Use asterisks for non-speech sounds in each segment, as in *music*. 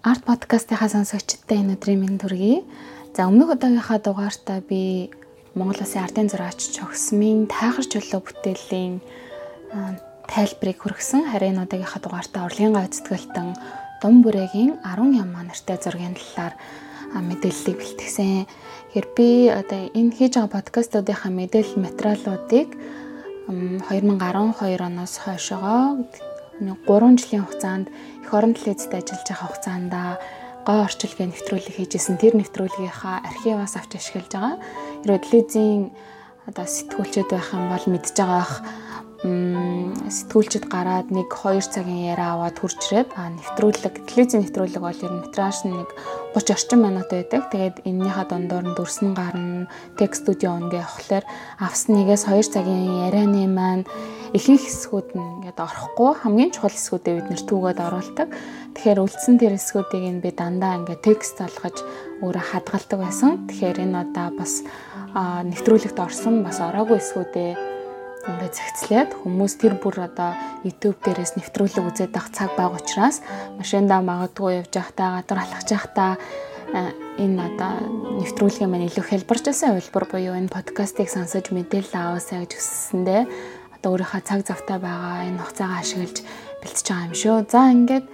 Арт подкастынхаа сонсогчдод энэ өдрийн мэнд хүргэе. За өмнөх удаагийнхаа дугаартаа би Монгол Улсын ардын зураач Чогсмын тайхар чөлөө бүтээлийн тайлбарыг хүргэсэн. Харин удаагийнхаа дугаартаа урлагийн гүйцэтгэлтэн Дум бүрээгийн 10 ям нэртэй зургийн талаар мэдээллийг бэлтгэсэн. Тэгэхээр би одоо энэ хийж байгаа подкастуудынхаа мэдээлэл материалуудыг 2012 оноос хойшоо 3 жилийн хугацаанд эх орон телевизэд ажиллаж байгаа хугацаанд гой орчилгээ нэвтрүүлэг хийжсэн тэр нэвтрүүлгийнхаа архиваас авч ашиглаж байгаа. Телевизийн одоо сэтгүүлчд байх юм бол мэдж байгаах сэтгүүлчд гараад 1 2 цагийн яриа аваад хурж ирээд а нэвтрүүлэг телевизийн нэвтрүүлэг бол ер нь метраж нэг 30 орчим минут байдаг. Тэгээд энэнийхээ дундуур нь дүрсэн гарна, текст студио үнгээ авахлаар авсан нэгээс 2 цагийн ярианы маань ихэнх хэсгүүд нь ингээд орохгүй хамгийн чухал хэсгүүдээ бид нэр түүгээд оруулдаг. Тэгэхээр үлдсэн тэр хэсгүүдийг нь би дандаа ингээд текст болгож өөрө хадгалдаг байсан. Тэгэхээр энэ одоо бас нэвтрүүлэгт орсон бас ороогүй хэсгүүдээ ингээд зэгцлээд хүмүүс тэр бүр одоо YouTube дээрээс нэвтрүүлэг үзээд авах цаг баг учраас машиндаа магадгүй явж байхдаа гадар алхаж байхдаа энэ одоо нэвтрүүлгийн маань илүү хэлбэрчсэн хувилбар буюу энэ подкастыг сонсож мэдээлэл аваасаа гэж хүссэндээ одоо өөрийнхөө цаг завтай байгаа энэ хугацаагаа ашиглаж бэлтэж байгаа юм шүү. За ингээд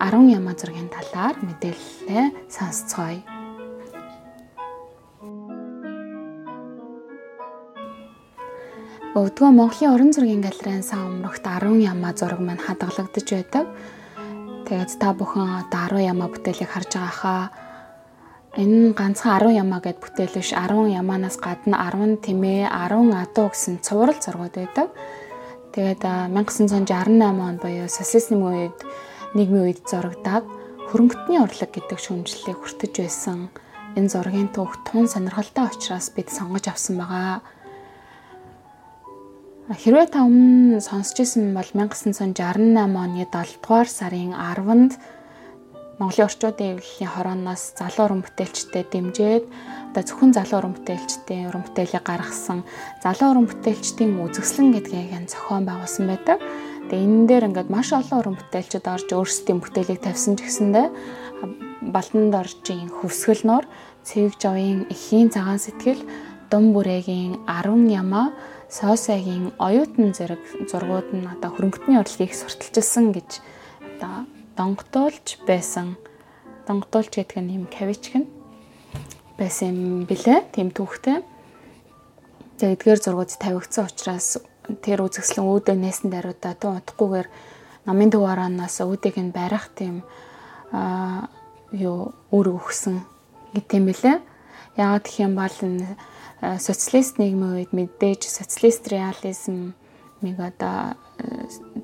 10 яма зургийн талаар мэдээлэлээ сонсцгоё. Өвдгөө Монголын уран зургийн галерейн сан өмнөгт 10 яма зураг маань хадгалагдаж байдаг. Тэгээд та бүхэн одоо 10 яма бүтээлийг харж байгаа хаа Энэ ганцхан 10 ямаа гэд бүтээл биш 10 ямаанаас гадна 10 тэмээ 10 адуу гэсэн цуврал зургууд байдаг. Тэгээд 1968 онд буюу социализмын үед нийгмийн үед зурагдаад хөрөнгөтний урлаг гэдэг шүүмжлэлийг хүртэж байсан энэ зургийн түүх тун сонирхолтой учраас бид сонгож авсан байгаа. Хэрвээ та өмнө сонсч ирсэн бол 1968 оны 7 дугаар сарын 10-нд Монголын орчуудын эвлэлийн хорооноос залуу уран бүтээлчтэй дэмжиж одоо зөвхөн залуу уран бүтээлчдийн уран бүтээлийг гаргасан залуу уран бүтээлчдийн үзэсгэлэн гэдгийг энэ зохион байгуулсан байдаг. Тэгээ энэ дээр ингээд маш олон уран бүтээлчд орж өөрсдийн бүтээлийг тавьсан ч гэсэндээ Балтанд оржийн хөвсгөл нуур, Цэвэг жавын эхийн цагаан сэтгэл, Дум бүрээгийн 10 ямаа, Соосагийн оюутан зэрэг зургууд нь одоо хөрөнгөтний урлагийг сурталчилсан гэж одоо донготуулж байсан. Донготуулж гэдэг нь юм кавичг нь байсан юм билэ. Тим түүхтэй. За эдгээр зургууд тавигдсан учраас тэр үзэсгэлэн үүдээ нээсэн даруйдаа тун утгагүйгээр намын төв араанаас үүдийг нь барих тийм аа юу үүрэг өгсөн гэт юм билэ. Яагаад гэх юм бол социалист нийгмийн үед мэдээж социалист реализм миг одоо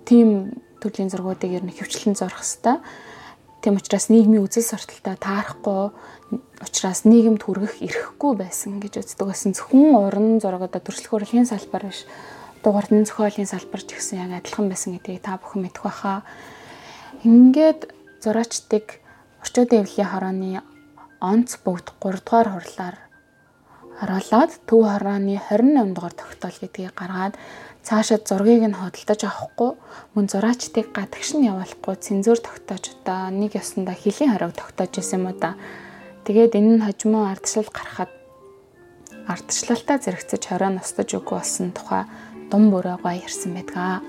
тийм төрлийн зургуудыг ер нь хөвчлэн зурх хэвээр. Тийм учраас нийгмийн үзэл сурталтай таарахгүй учраас нийгэмд хүргэх эрхгүй байсан гэж үздэг байсан. Зөвхөн уран зургуудаа төрөлхөөрлийн салбар биш. Дугаартны зохиолын салбар ч гэсэн яг адилхан байсан гэдгийг та бүхэн мэдэх байхаа. Ингээд зураачдыг орчуудын эвлэлийн хорооны онц бүгд 3 дугаар хурлаар харуулад төв хорооны 28 дугаар тогтоол гэдгийг гаргаад цаашаа зургийг нь хөдөлтөж авахгүй мөн зураачдыг гадагш нь явуулахгүй цензуур тогтоож одоо нэг ёсондоо хөлийн хориг тогтоож исэн юм да. Тэгээд энэ нь хожимоо ардчлал гарахад ардчлалтаа зэрэгцэж хороо ностож үгүй болсон тухай дум бүрээ гоё ярьсан байдаг.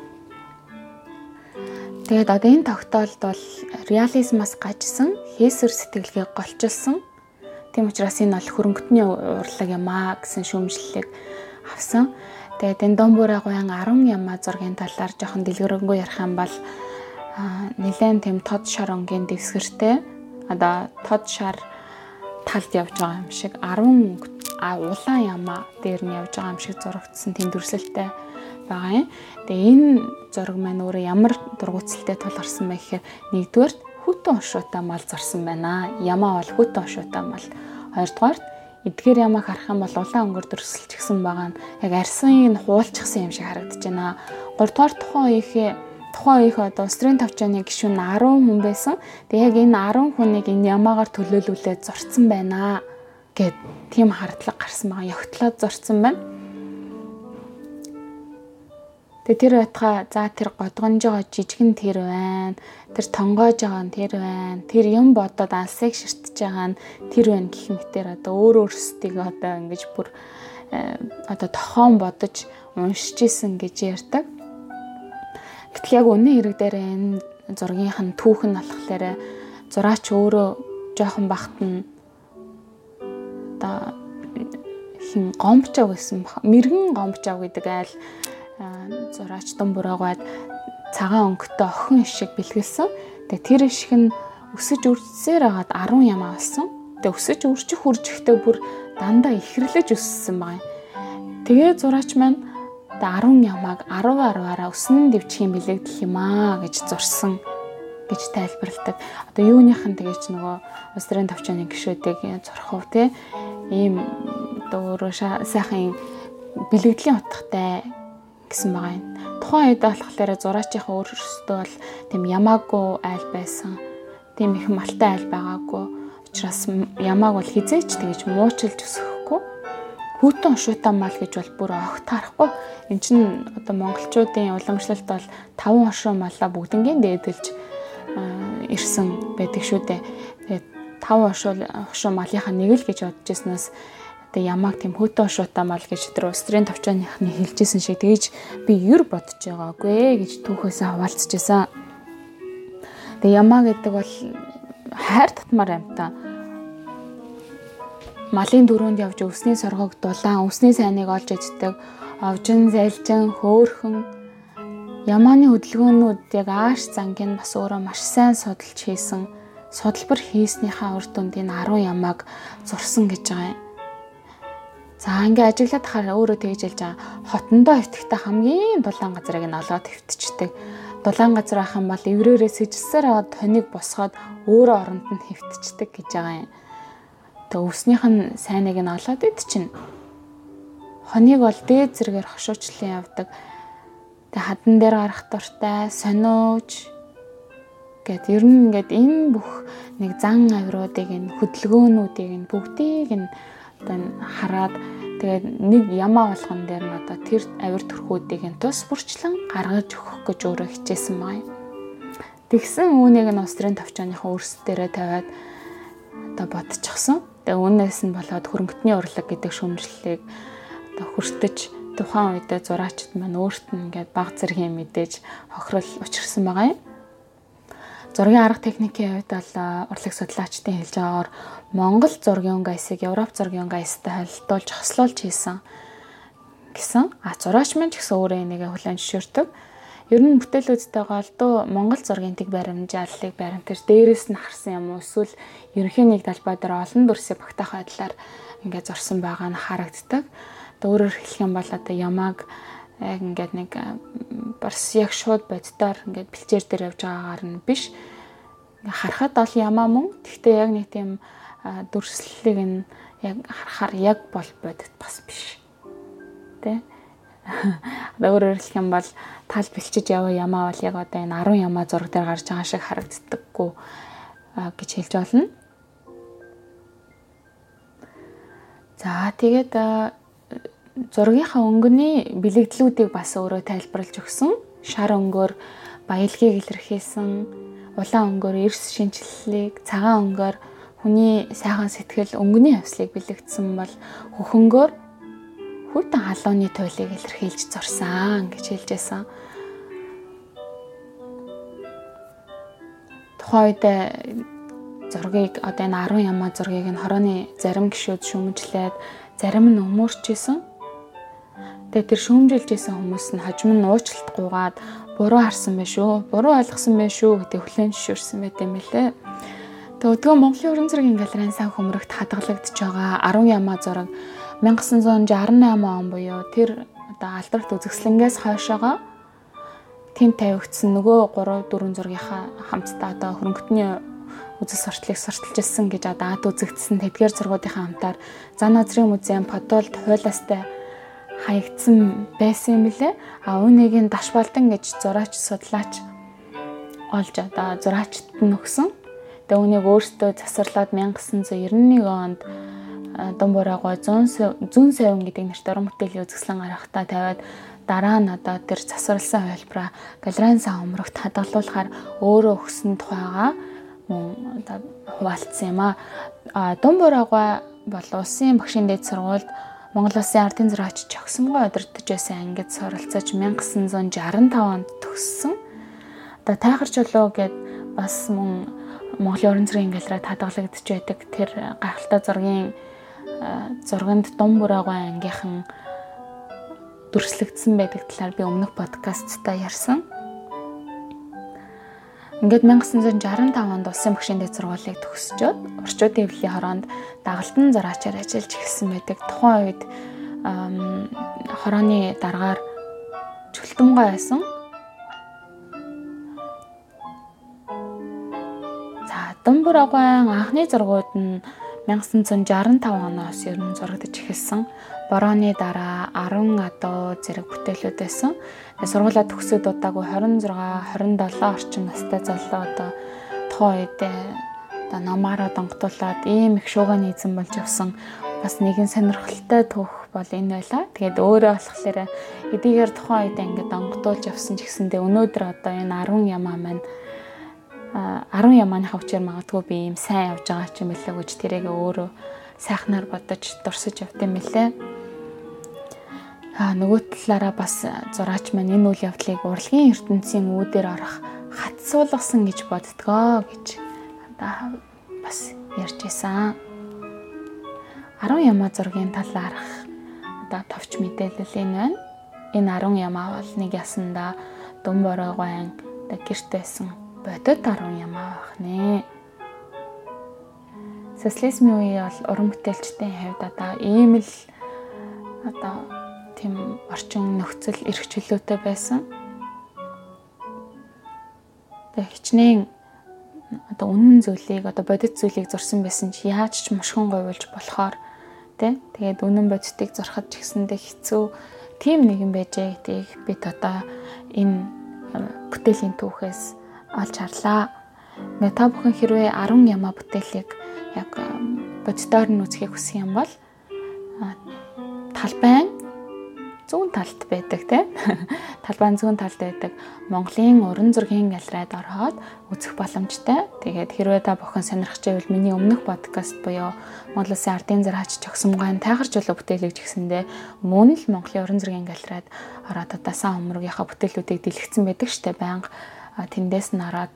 Тэгээд одоо энэ тогтоолд бол реализмаас гажсан хийсвэр сэтгэлгээ голчилсан. Тийм учраас энэ бол хөрөнгөтний урлаг юм аа гэсэн шүүмжлэлийг авсан. Тэгээд энэ Домбураа гоян 10 ямаа зургийн талаар жоохон дэлгэрэнгүй ярих юм бол нэлээд тийм тод шар онгийн дэвсгэртэй одоо тод шар талд явж байгаа юм шиг 10 улаан ямаа дээр нь явж байгаа юм шиг зурагдсан тэмдэглэлтэй байгаа юм. Тэгээ энэ зураг маань өөрөө ямар дургуцэлтэй тулгарсан бэ гэхээр нэгдүгээр хүтэн ошуутай мал зарсан байна. Ямаа бол хүтэн ошуутай мал. Хоёрдугаар эдгээр ямаа харах юм бол улаан өнгөр дөрлөлчихсэн байгаа нь яг арсын нь хуулчихсан юм шиг харагдаж байна. 3 дугаар тухайн үеийнхээ тухайн үеийнхээ одоо устрын тавчааны гишүүн 10 хүн байсан. Тэгээ яг энэ 10 хүнийг энэ ямаагаар төлөөлүүлээд зурцсан байна гэд тийм хардлага гарсан байгаа. Ягтлаад зурцсан байна. Тэгээ тэр байтга за тэр годгонж байгаа жижигэн тэр байна. Тэр тонгоож байгаа нь тэр байна. Тэр юм бодоод алсыг ширтэж байгаа нь тэр байна гэх мэтэр одоо өөр өөрсдийг одоо ингэж бүр э, одоо тохон бодож уншиж исэн гэж ярьдаг. Гэтэл яг үнэн хэрэг дээр энэ зургийнх нь түүх нь болохоор зураач өөрөө жоохон бахт нь одоо хин гомбчав гэсэн мэрэгэн гомбчав гэдэг айл зураач Думбураагаад цагаан өнгөтэй охин шиг бэлгэлсэн. Тэгээ тэр ишг нь өсөж үржсээр хагаад 10 ямаа болсон. Тэгээ өсөж үржих үржихдээ бүр дандаа ихрлэж өссөн байна. Тэгээ зураач маань 10 ямааг 10 10-аараа өснөн дэвчих юм бэлэгдэх юм аа гэж зурсан гэж тайлбарладаг. Одоо юуных нь тэгэж нөгөө Австрийн товчооны гişүүдийг зурхав те ийм одоо өөрөө сайхан бэлэгдлийн утгатай гэсэн байгаа юм. Тухайн үед болохоор зураачийн өөрсдөө бол тийм ямаагүй айл байсан. Тийм их малтай айл байгаагүй. Учираас ямааг бол хизээч тэгэж муучилж өсөхгүй. Хүүтэн шуутаа мал гэж бол бүр огт харахгүй. Энд чинь одоо монголчуудын уламжлалт бол 5 хошуу малаа бүгднгийн дээдэлж ирсэн байдаг шүү дээ. Тэгээд 5 хошуу хошуу малынхаа нэг л гэж бодож ирснээс Тэгээ ямааг тийм хөтөө шуудаа мал гэж тэр устрын товчооныхны хэлжсэн шиг тэгэж би юр бодож байгаагүй гэж түүхээсээ хаваалцчихсан. Тэгээ ямаа гэдэг бол хайр татмаар юм та. Малын дөрөнд явж өсний соргог дулаан өсний сайныг олж иддэг. Овжин зайлжин хөөхөн Ямааны хөдөлгөөнүүд яг ааш зангийн бас өөрөө маш сайн судалж хийсэн. Судалбар хийснийхаа үр дүнд энэ 10 ямааг зурсан гэж байгаа юм. За ингээ ажиглаад хахаар өөрөө тэгж хэлж байгаа. Хотондоо өвтгтээ хамгийн дулаан газрыг нь олоод өвтчдэг. Дулаан газар ах юм бол эврээрээ сэжсээр аваад тоныг босгоод өөрөө оронд нь хэвтчдэг гэж байгаа юм. Тэг өвснийх нь сайныг нь олоод ид чинь. Хоныг бол дээд зэрэгээр хошуучлан явдаг. Тэг хадан дээр гарах дуртай, сониуж гэт ер нь ингээд энэ бүх нэг зан авируудыг нь хөдөлгөөнүүдийг нь бүгдийг нь одоо хараад тэгээд нэг ямаа болгон дээр нь одоо тэр авир төрхүүдийг нь тус бүрчлэн гаргаж өгөх гэж өөрөө хичээсэн маа. Тэгсэн үүнийг нь устрын товчооныхоо өрс дээрээ тавиад одоо бодчихсон. Тэгээ үүнээс нь болоод хөрөнгөтний урлаг гэдэг шүүмжлэлийг одоо хүртэж тухайн үедээ зураачд маань өөрт нь ингээд баг зэргийн мэдээж хохирол учирсан байгаа юм. Зургийн арга техникийн хувьд бол урлаг судлаачдын хэлж байгаагаар Монгол зургийн гайсыг Европ зургийн гайстай холилдуулж хослуулж хийсэн гэсэн. А зураач маань ч гэсэн өөрөө энийг хүлээн зөвшөөрдөг. Ер нь бүтээлүүдтэй голдуу Монгол зургийн тэг баримжааллыг баримтаж дээрээс нь харсан юм уу эсвэл ерөнхийн нэг талбай дээр олон дүрсийг багтаах байдлаар ингээд зурсан байгаа нь харагддаг. Өөрөөр хэлэх юм бол одоо ямааг яг ингээд нэг барс яг шууд боддоор ингээд бэлчээр дээр явж байгаагаар нь биш. Харахад бол ямаа мөн. Гэхдээ яг нэг тийм дүрслэлийг нь яг харахаар яг бол бодит бас биш. Тэ? *laughs* Өөрөөр хэлэх юм бол тал бэлчиж яваа ямаа бол яг одоо энэ 10 ямаа зураг дээр гарч байгаа шиг харагддаггүй гэж хэлж болно. За тэгээд зургийнхаа өнгөний бэлэгдлүүдийг бас өөрөө тайлбарлаж өгсөн. Шар өнгөөр баялагийг илэрхийлсэн, улаан өнгөөр эрс шинжлэлийг, цагаан өнгөөр хүний сайхан сэтгэл, өнгөний хавслыг бэлэгдсэн бол хөхөнгөөр хүйтэн халууны туйлыг илэрхийлж зурсан гэж хэлжсэн. Тухайн үед зургийг одоо энэ 10 ямаа зургийг нь хорооны зарим гişүүд шүмжлээд зарим нь өмөрчсэн Тэгээ тэр шүүмжилж исэн хүмүүс нь хожим нь уучлалт гуугаад буруу харсан байх шүү. Буруу ойлгосон байх шүү гэдэг хүлэн зөвшөөрсөн байт юм лээ. Тэгээ өдгөө Монголын уран зургийн галерейн сан хөмрөгт хадгалагдж байгаа 10 ямаа зураг 1968 он буюу тэр одоо алдарт үзэсгэлэнгээс хойшоогоо тэнд тавигдсан нөгөө 3 4 зургийнхаа хамтдаа одоо хөрөнгөтний үзэл сурталыг сурталж ирсэн гэж одоо ад үзэгдсэн тэдгээр зургуудынхаа хамтаар Зан Назрын музейм Подолд хуйлаастай хаягдсан байсан юм билэ. А үүнийг даш балдан гэж зураач судлаач олж одоо зураачд нь өгсөн. Тэгээ үүнийг өөртөө засварлаад 1991 онд Думбураагой 100 зүүн савин гэдэг нэртэй уран бүтээлийн үзэсгэлэн гаргахтаа тавиад дараа нь одоо тэр засварласан хувилбараа галерейн сан өмрөгт хадгалуулахаар өөрөө өгсөн тухайга мөн одоо хуваалцсан юм а. Думбураагаа бол улсын багшийн дэд сургуульд Монгол Улсын ардын зураач Чогсомгой удирдах байсан ангид суралцаж 1965 онд төгссөн. Одоо тайхар чулуу гэд бас мөн Монголын уран зургийн галерейд хадгалагдж байдаг тэр гайхалтай зургийн зурганд Думбураагаа ангийнхан дүрслэгдсэн байдаг талаар би өмнөх подкастта ярьсан. Ингээд 1965 онд улсын багшийн дэд сургуулийг төгсчөөд орчуудын эвлэлийн хороонд дагалдан зураачаар ажиллаж эхэлсэн байдаг. Тухайн үед хорооны дараагаар чөлтөмгой байсан. За Думбур агуайн анхны зургууд нь 1965 оноос ер нь зурагдаж эхэлсэн. Борооны дараа 10 адуу зэрэг бүтээлүүд байсан. Сургуулаа төгсөөд удаагүй 26, 27 орчим настай залуу одоо тухайн үед одоо намаараа донготуулаад ийм их шуугаан эзэн болж явсан бас нэгэн сонирхолтой түүх бол энэ байла. Тэгээд өөрөө болохоор эдгээр тухайн үед ингээд донготуулж явсан ч гэсэндээ өнөөдөр одоо энэ 10 ямаа маань 10 ямааныхаа хүчээр магадгүй би ийм сайн явж байгаа ч юм билээ гэж тэрийг өөрөө сайхнаар бодож дурсаж явт юм билээ. Аа нөгөө талаараа бас зураач маань энэ үйл явдлыг урлагийн ертөнцийн үүдээр орох хат суулгасан гэж боддгоо гэж бас ярьж исэн. 10 ямаа зургийн талаарх одоо товч мэдээлэл энэ байна. Энэ 10 ямаа бол нэг ясанда дум боройгоо ан гэрт байсан бодит 10 ямаа байх нэ. Социализмын үе бол уран бүтээлчдийн хувьд одоо ийм л одоо тийм орчин нөхцөл эрх чөлөөтэй байсан. Тэгээ хичнээн одоо үнэн зүйлийг одоо бодит зүйлийг зурсан байсан чи яаж ч мушгин говьлж болохоор тий тэгээд үнэн бодитыг зурхад ч гэсэндээ хэцүү тийм нэгэн байжээ гэдгийг бид одоо энэ бүтээлийн түүхээс олж харлаа. Ингээ та бүхэн хэрвээ 10 ямаа бүтээлийг яг боддоор нь үзхийг хүсэх юм бол талбайн зүүн талд байдаг тий *laughs* талбайн зүүн талд байдаг Монголын уран зургийн галерейд ороод үзэх боломжтой. Тэгээд хэрвээ та бүхэн сонирхож байвал миний өмнөх подкаст буюу Монгол Улсын ардын зураач Чогсомгойн тайхар жолоо бүтээлэг жигсэндээ мөн л Монголын уран зургийн галерейд ороод одоо сан өмргийнхаа бүтээлүүдийг дэлгэцсэн байдаг штэ байнга тэндээс нь ороод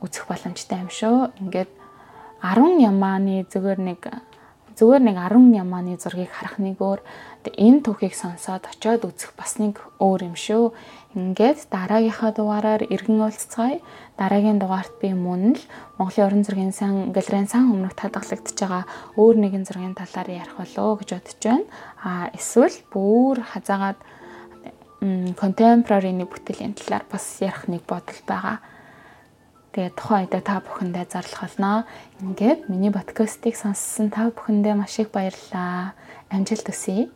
үзэх боломжтой юм шүү. Ингээд 10 ямааны зүгээр нэг зүгээр нэг 10 ямааны зургийг харах нэг өөр энэ түүхийг сонсоод очиод үзэх бас нэг өөр юм шүү. Ингээд дараагийнхаа дугаараар иргэн уулзцгаая. Дараагийн дугаарт би мөн л Монголын уран зургийн сан галерейн сан өмнөх хадгалагдчихж байгаа өөр нэгэн зургийн талаар ярих болоо гэж бодож байна. А эсвэл бүр хазаагаад нэг бүтээлийн талаар бас ярих нэг бодол байгаа. Тэгээд тухайн үедээ та бүхэндээ зарлах болно. Ингээд миний подкастыг сонссон та бүхэндээ маш их баярлалаа. Амжилт хүсье.